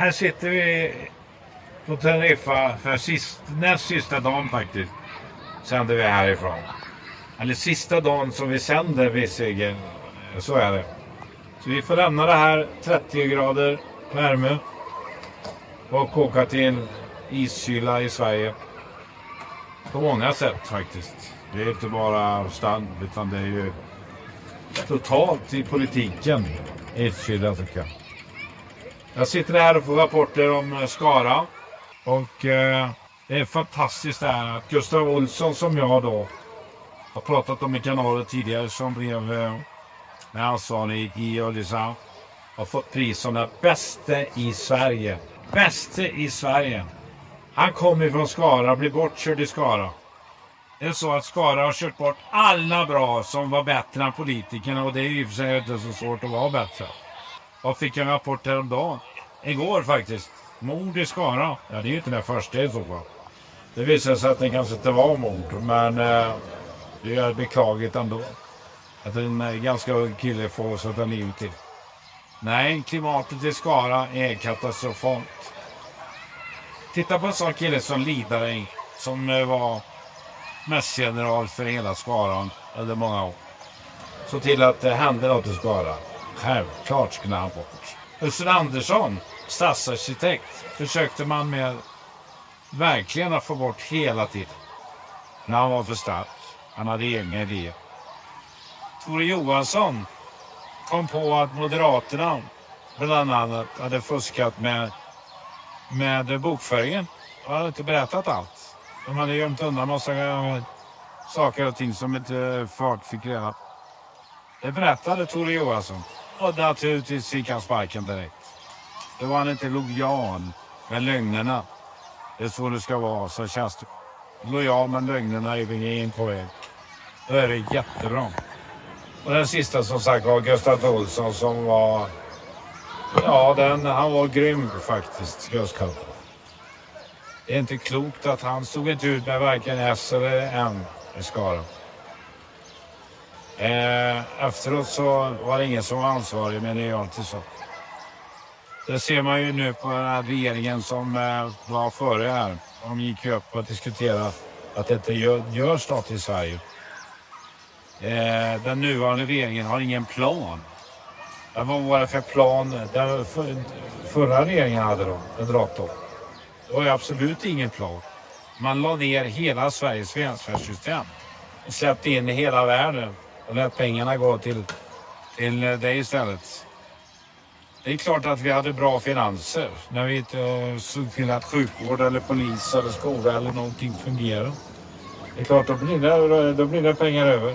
här sitter vi på Teneriffa för sist, näst sista dagen faktiskt. Sänder vi härifrån. Eller sista dagen som vi sänder visserligen. Så är det. Så vi får lämna det här 30 grader värme. Och åka till iskyla i Sverige. På många sätt faktiskt. Det är inte bara stand utan det är ju totalt i politiken. Iskyla tycker jag. Jag sitter här och får rapporter om eh, Skara. Och eh, det är fantastiskt här att Gustav Olsson som jag då har pratat om i kanalen tidigare som blev eh, med ansvarig i Ulricehamn. Har fått pris som den bästa i Sverige. Bäste i Sverige. Han kommer ifrån Skara och blev bortkörd i Skara. Det är så att Skara har kört bort alla bra som var bättre än politikerna och det är ju i och för sig inte så svårt att vara bättre. Jag fick en rapport häromdagen. Igår faktiskt. Mord i Skara. Ja, det är ju inte den första i så fall. Det visade sig att det kanske inte var mord, men eh, det är beklagligt ändå. Att en eh, ganska ung kille får sätta livet till. Nej, klimatet i Skara är katastrofalt. Titta på en sån kille som Lidare som eh, var mässgeneral för hela Skaran under många år. Så till att det hände något i Skara. Självklart skulle han bort. Östen Andersson, stadsarkitekt, försökte man med verkligen att få bort hela tiden. När han var för stark. Han hade egna idéer. Tore Johansson kom på att Moderaterna bland annat hade fuskat med, med bokföringen. De hade inte berättat allt. De hade gömt undan massa eh, saker och ting som inte folk fick reda på. Det berättade Tore Johansson. Och naturligtvis fick han sparken direkt. Då var han inte lojal med lögnerna. Det är så det ska vara Så känns det Lojal med lögnerna är vi in på väg. Då är det jättebra. Och den sista som sagt var Gustav Olsson som var... Ja, den, han var grym faktiskt, Gustav. Det är inte klokt att han stod inte ut med varken S eller M i Skara. Eh, efteråt så var det ingen som var ansvarig, men det är alltid så. Det ser man ju nu på den här regeringen som eh, var före här. De gick ju upp och diskuterade att det inte gör, görs något i Sverige. Eh, den nuvarande regeringen har ingen plan. Vad var det för plan den för, förra regeringen hade då, moderator? Det var ju absolut ingen plan. Man la ner hela Sveriges välfärdssystem och släppte in i hela världen lät pengarna gå till, till det istället. Det är klart att vi hade bra finanser när vi inte eh, såg till att sjukvård eller polis eller skola eller någonting fungerade. Det är klart, då blir det, då blir det pengar över.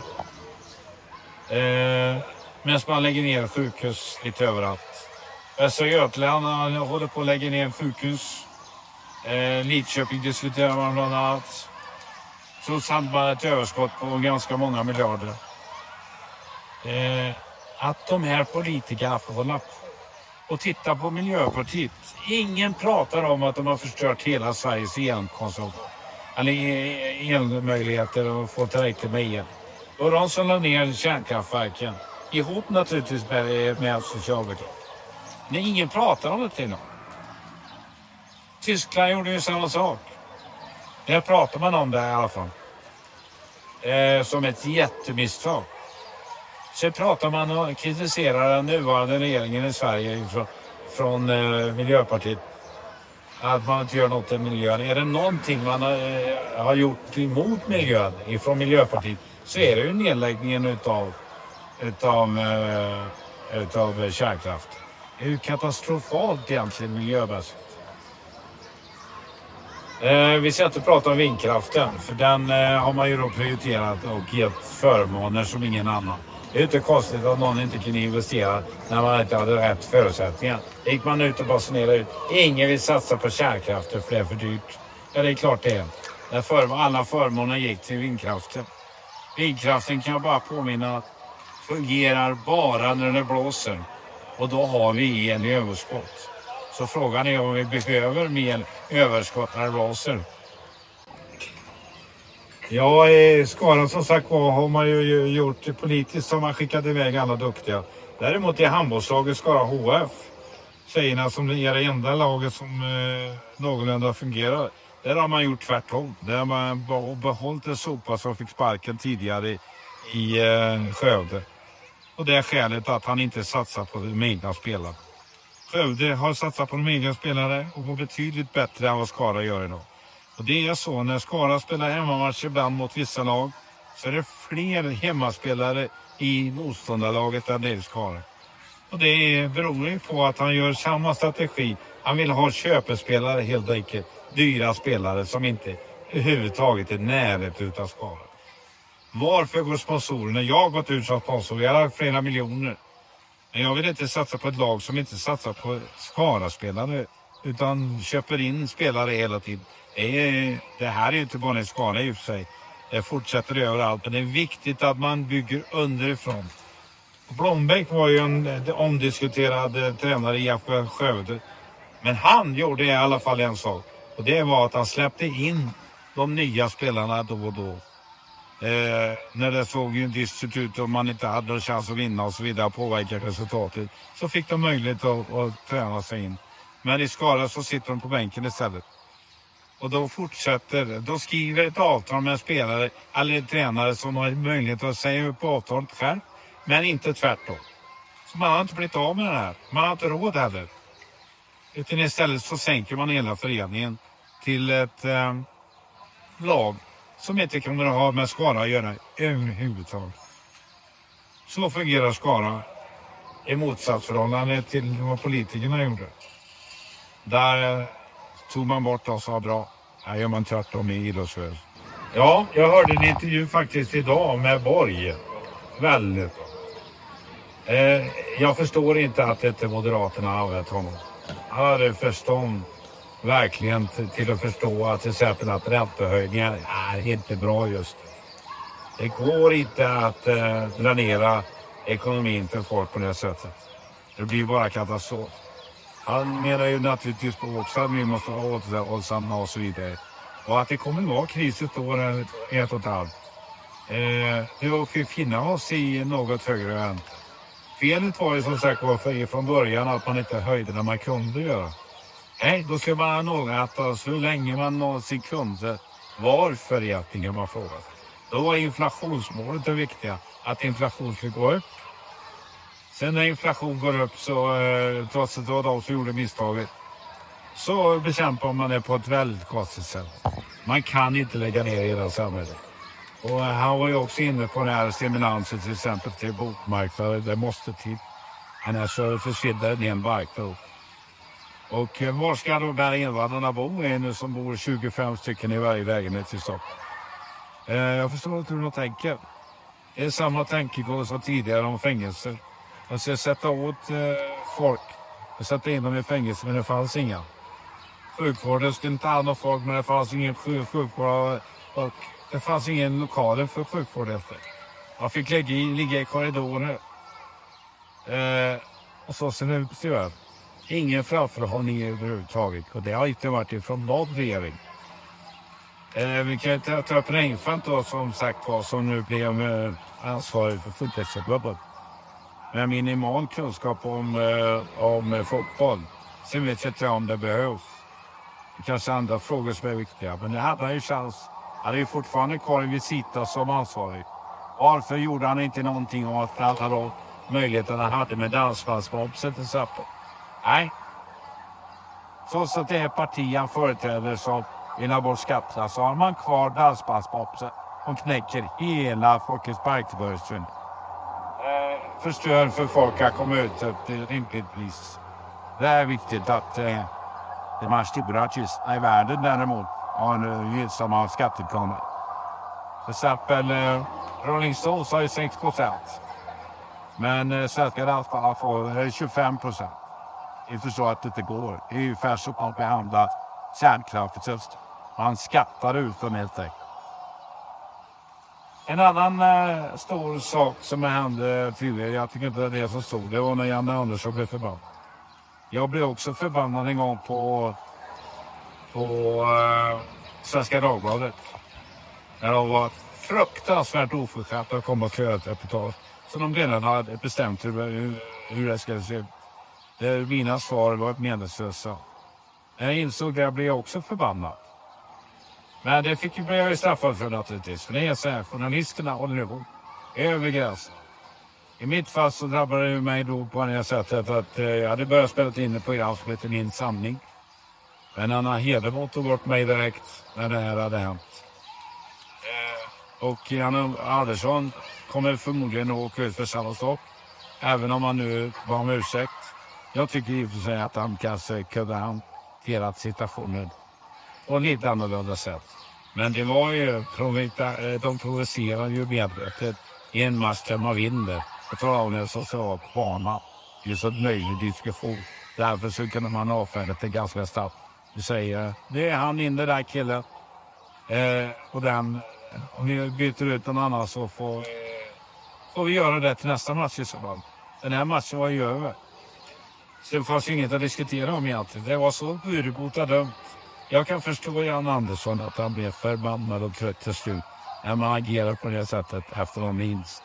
Eh, Medan man lägger ner sjukhus lite överallt. Västra Götaland håller på att lägga ner sjukhus. Eh, Lidköping diskuterar man bland annat. Trots hade man ett överskott på ganska många miljarder. Eh, att de här politikerna får hålla på och titta på Miljöpartiet. Ingen pratar om att de har förstört hela Sveriges elkonsumtion. Eller eh, elmöjligheter och få tillräckligt med el. Och de som la ner kärnkraftverken. Ihop naturligtvis med, eh, med Socialdemokraterna. Men ingen pratar om det till någon. Tyskland gjorde ju samma sak. Där pratar man om det i alla fall. Eh, som ett jättemisstag. Sen pratar man och kritiserar den nuvarande regeringen i Sverige från, från eh, Miljöpartiet. Att man inte gör något åt miljön. Är det någonting man har, eh, har gjort emot miljön ifrån Miljöpartiet så är det ju nedläggningen utav, utav, eh, utav kärnkraft. Det är ju katastrofalt egentligen miljömässigt. Eh, vi ska inte prata om vindkraften för den eh, har man ju då prioriterat och gett förmåner som ingen annan. Det är inte konstigt att någon inte kunde investera när man inte hade rätt förutsättningar. Gick man ut och basunerade ut. Ingen vill satsa på kärnkraften för det är för dyrt. Ja, det är klart det är. När för, alla förmåner gick till vindkraften. Vindkraften kan jag bara påminna fungerar bara när det blåser. Och då har vi el i överskott. Så frågan är om vi behöver mer överskott när det blåser. Ja, i Skara som sagt var har man ju gjort politiskt har man skickat iväg alla duktiga. Däremot i handbollslaget Skara HF tjejerna som är det enda laget som eh, någorlunda fungerar. Där har man gjort tvärtom. Där har man behållit en sopa som fick sparken tidigare i eh, Skövde. Och det är skälet att han inte satsar på de egna spelarna. Skövde har satsat på de egna spelare och på betydligt bättre än vad Skara gör idag. Och det är så när Skara spelar hemmamatch ibland mot vissa lag så är det fler hemmaspelare i motståndarlaget än det är i Skara. Och det beror ju på att han gör samma strategi. Han vill ha köpespelare helt enkelt. Dyra spelare som inte överhuvudtaget är närheten utav Skara. Varför går sponsorerna? Jag har gått ut som sponsor. Jag har lagt flera miljoner. Men jag vill inte satsa på ett lag som inte satsar på Skara-spelare. Utan köper in spelare hela tiden. Det, är, det här är ju inte bara i skala i och för sig. Det fortsätter överallt. Men det är viktigt att man bygger underifrån. Blombeck var ju en eh, omdiskuterad eh, tränare i IFK Skövde. Men han gjorde i alla fall en sak. Och det var att han släppte in de nya spelarna då och då. Eh, när det såg ju dystert ut och man inte hade någon chans att vinna och så vidare, påverka resultatet. Så fick de möjlighet att, att träna sig in. Men i Skara så sitter de på bänken istället. Och då fortsätter, då skriver ett avtal med en spelare eller en tränare som har möjlighet att säga upp avtalet själv. Men inte tvärtom. Så man har inte blivit av med det här. Man har inte råd heller. Utan istället så sänker man hela föreningen till ett eh, lag som inte kommer att ha med Skara att göra överhuvudtaget. Så fungerar Skara i motsatsförhållande till vad politikerna gjorde. Där eh, tog man bort och sa bra. Här gör man tvärtom i idrottsrörelsen. Ja, jag hörde en intervju faktiskt idag med Borg. Väldigt bra. Eh, jag förstår inte att inte Moderaterna har använt honom. Han hade förstånd verkligen till att förstå att till exempel att räntehöjningar är inte bra just Det går inte att eh, dränera ekonomin för folk på det sättet. Det blir bara katastrof. Han menar ju naturligtvis på också att vi måste vara återhållsamma och så vidare. Och att det kommer att vara kris ett år eller ett och ett halvt. Eh, vi får finna oss i något högre ränta. Felet var ju som sagt var från början att man inte höjde när man kunde göra. Nej, då ska man ha något att så länge man någonsin kunde. Varför egentligen man frågar. Då var inflationsmålet det viktiga. Att inflationen skulle gå upp. Sen när inflation går upp så, eh, trots att det var de som gjorde misstaget, så bekämpar man det på ett väldigt konstigt sätt. Man kan inte lägga ner hela samhället. Och han var ju också inne på den här stimulansen till exempel till bokmarknaden. Det måste till. Annars försvinner en hel marknad. Och eh, var ska de där invandrarna bo? nu som bor 25 stycken i varje lägenhet i Stockholm. Eh, jag förstår inte hur de tänker. Det är samma tankegång som tidigare om fängelser. De ska sätta åt eh, folk och sätta in dem i fängelse, men det fanns inga. Sjukvården skulle inte ta hand om folk, men det fanns ingen sjukvård och det fanns ingen lokaler för sjukvård efter. Man fick lägga i, ligga i korridorer. Eh, och så ser det ut tyvärr. Ingen framförhållning överhuvudtaget. Och det har inte varit ifrån någon regering. Eh, vi kan ta, ta upp Reinfeldt då som sagt var som nu blev eh, ansvarig för fotbollsförbundet. Med minimal kunskap om, eh, om eh, fotboll. Sen vet jag inte om det behövs. Det kanske är andra frågor som är viktiga. Men det hade han ju chans. Han är ju fortfarande kvar i Visita som ansvarig. Varför gjorde han inte någonting åt alla de möjligheter han hade med dansbandsmomsen till exempel? Nej. Trots att det är parti han företräder som vill ha bort skatterna så har man kvar dansbandsmomsen och knäcker hela Folkets parkbörsen. Förstör för folk att komma ut till rimligt pris. Det är viktigt att eh, de här stora artisterna i världen däremot har eh, gynnsamma skatteplaner. Till exempel eh, Rolling Stones har ju 6 procent. Men eh, svenska dansband får 25 eh, procent. Inte så att det inte går. Det är ungefär som att behandla kärnkraft. Man skattar ut dem helt enkelt. En annan eh, stor sak som hände tidigare, jag tycker inte det är det som stod, det var när Janne Andersson blev förbannad. Jag blev också förbannad en gång på, på eh, Svenska Dagbladet. När de var fruktansvärt oförskämda att komma och köra ett reportage. Så de redan hade bestämt hur, hur, hur det skulle se ut. där mina svar var meningslösa. När jag insåg det blev jag också förbannad. Men det fick jag bli straffad för naturligtvis. För det är så här, journalisterna håller ihop över gränsen. I mitt fall så drabbade det mig då på det sättet att eh, jag hade börjat spela in ett program som heter Min sanning. Men Anna Hedemo tog bort mig direkt när det här hade hänt. Eh, och Janne Andersson kommer förmodligen att åka ut för samma sak. Även om han nu var om ursäkt. Jag tycker i och för sig att han kanske kunde hanterat situationen på ett lite annorlunda sätt. Men det var ju, de eh, provocerade ju medvetet i en match där man vinner. Och talar om det som så bana. Just en möjlig diskussion. Därför så kunde man avfärda det ganska snabbt. Du säger, det är han inne den där killen. Eh, och den, om vi byter ut någon annan så får, eh, får vi göra det till nästa match i så fall. Den här matchen var ju över. Så det fanns ju inget att diskutera om egentligen. Det var så urbota dömt. Jag kan förstå Jan Andersson att han blev förbannad och trött till slut när man agerar på det sättet efter någon vinst.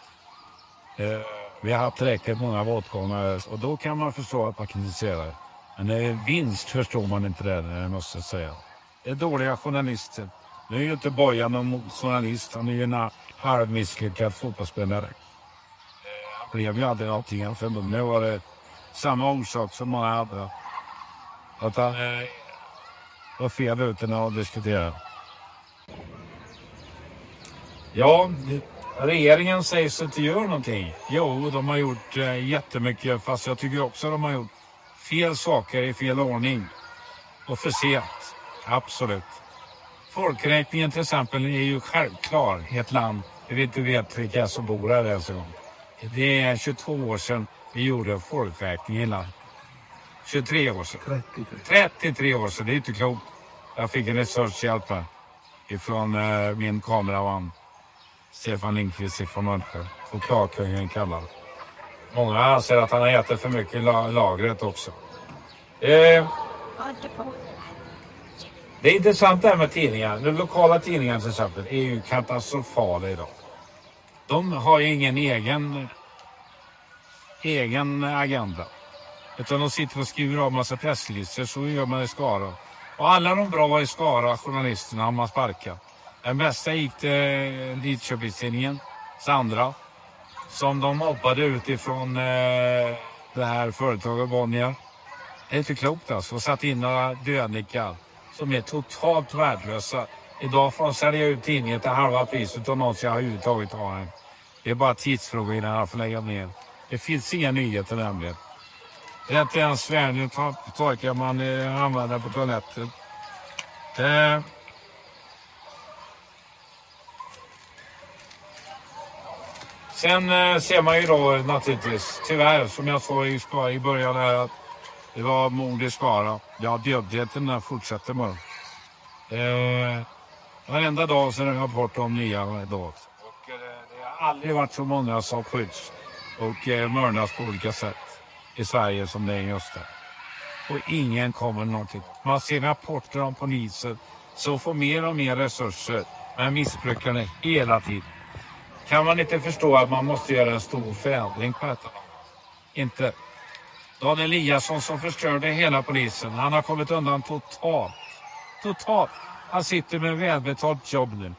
Eh, vi har haft tillräckligt många våtgångar. och då kan man förstå att man kritiserar. Men när det är vinst förstår man inte det, det måste säga. Det är dåliga journalister. Nu är ju inte Bojan någon journalist, han är ju en halvmisslyckad fotbollsspelare. Eh, han blev ju aldrig någonting, förmodligen var det samma orsak som många andra. Att han eh, var fel ute när diskutera. diskuterade. Ja, regeringen säger sig inte göra någonting. Jo, de har gjort eh, jättemycket, fast jag tycker också att de har gjort fel saker i fel ordning. Och för sent. Absolut. Folkräkningen till exempel är ju självklar i ett land där vi inte vet vilka som bor här ens en gång. Det är 22 år sedan vi gjorde folkräkningen folkräkning i landet. 23 år sedan. 33. 33 år sedan, det är inte klokt. Jag fick en researchhjälp här ifrån eh, min kameraman Stefan Lindqvist från Munsjö. Chokladkungen kallad. Många anser att han har ätit för mycket i lagret också. Eh, det är intressant det här med tidningar. De lokala tidningarna till exempel är ju katastrofala idag. De har ju ingen egen, egen agenda. Utan de sitter och skriver av massa presslistor. Så gör man i Skara. Och alla de bra i Skara, journalisterna, har man sparkat. Den bästa gick till eh, Lidköpingstidningen, Sandra. Som de hoppade utifrån eh, det här företaget Bonnier. Det är inte klokt alltså. Och satt in några dödnickar som är totalt värdelösa. Idag får de sälja ut tidningen till halva priset om någon ska överhuvudtaget ha en. Det är bara tidsfrågor innan han får lägga ner. Det finns inga nyheter nämligen. Det är inte ens världen torkar man eh, använder på toaletten. Eh, Sen eh, ser man ju då naturligtvis, tyvärr, som jag sa i, i början här, att det var mord i Skara. Ja, dödligheten fortsätter bara. Eh, varenda dag så är det rapport om nya dåd. Och eh, det har aldrig varit så många som skjuts och eh, mördas på olika sätt i Sverige som det är just nu. Och ingen kommer någonting. Man ser rapporter om polisen som får mer och mer resurser men missbrukar det hela tiden. Kan man inte förstå att man måste göra en stor förändring på detta? Inte. Dan Eliasson som förstörde hela polisen, han har kommit undan totalt. Totalt. Han sitter med välbetalt jobb nu.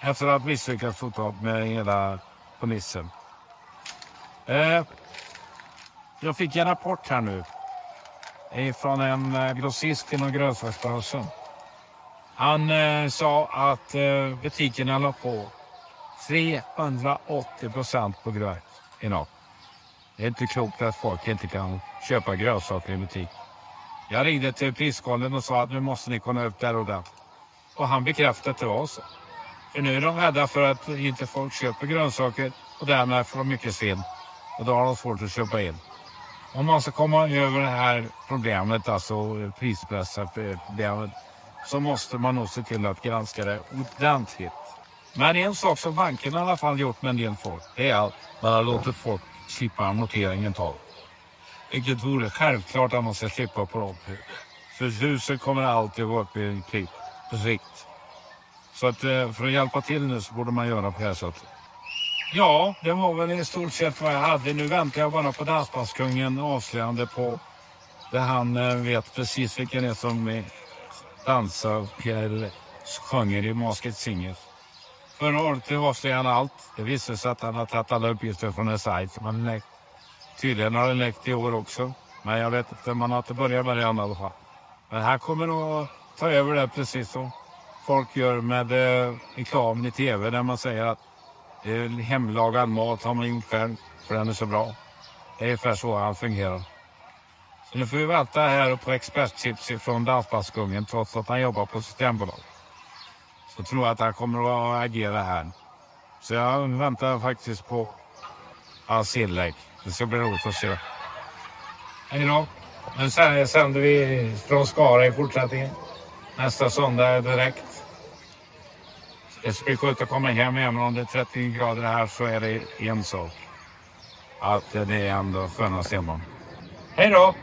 Efter att ha misslyckats totalt med hela polisen. Eh, jag fick en rapport här nu. Från en eh, grossist inom grönsaksbranschen. Han eh, sa att eh, butikerna la på 380 procent på gröt i natt. Det är inte klokt att folk inte kan köpa grönsaker i butik. Jag ringde till priskollen och sa att nu måste ni komma upp där och där. Och han bekräftade att det var så. För nu är de rädda för att inte folk köper grönsaker och därmed får de mycket svinn. Och då har de svårt att köpa in. Om man ska komma över det här problemet, alltså prispressproblemet, så måste man nog se till att granska det ordentligt. Men en sak som bankerna i alla fall gjort med en del folk, det är att man har låtit folk slippa amorteringen ett tag. Vilket vore självklart att man ska slippa på dem. För huset kommer alltid vara uppe i en klipp på sikt. Så att eh, för att hjälpa till nu så borde man göra på det här sättet. Ja, det var väl i stort sett vad jag hade. Nu väntar jag bara på Dansbandskungen avslöjande på där han eh, vet precis vilken det är som dansar Pierre sjunger i Masked Singer. Förra året avslöjade han allt. Det visade sig att han har tagit alla uppgifter från en sajt som han läckt. Tydligen har den läckt i år också. Men jag vet inte, man har inte börjat med det än i alla fall. Men här kommer nog att ta över det precis som folk gör med eh, reklamen i tv där man säger att hemlagad mat har man gjort själv för den är så bra. Det är ungefär så han fungerar. Så nu får vi vänta här på experttips från Dansbandskungen trots att han jobbar på Systembolaget. Så tror jag att han kommer att agera här. Så jag väntar faktiskt på hans inlägg. Det ska bli roligt att se. Hej då. Nu sänder vi från Skara i fortsättningen. Nästa söndag direkt. Det ska bli skönt att komma hem även om det är 30 grader här så är det en sak. Att det är ändå skönast hemma. Hej då!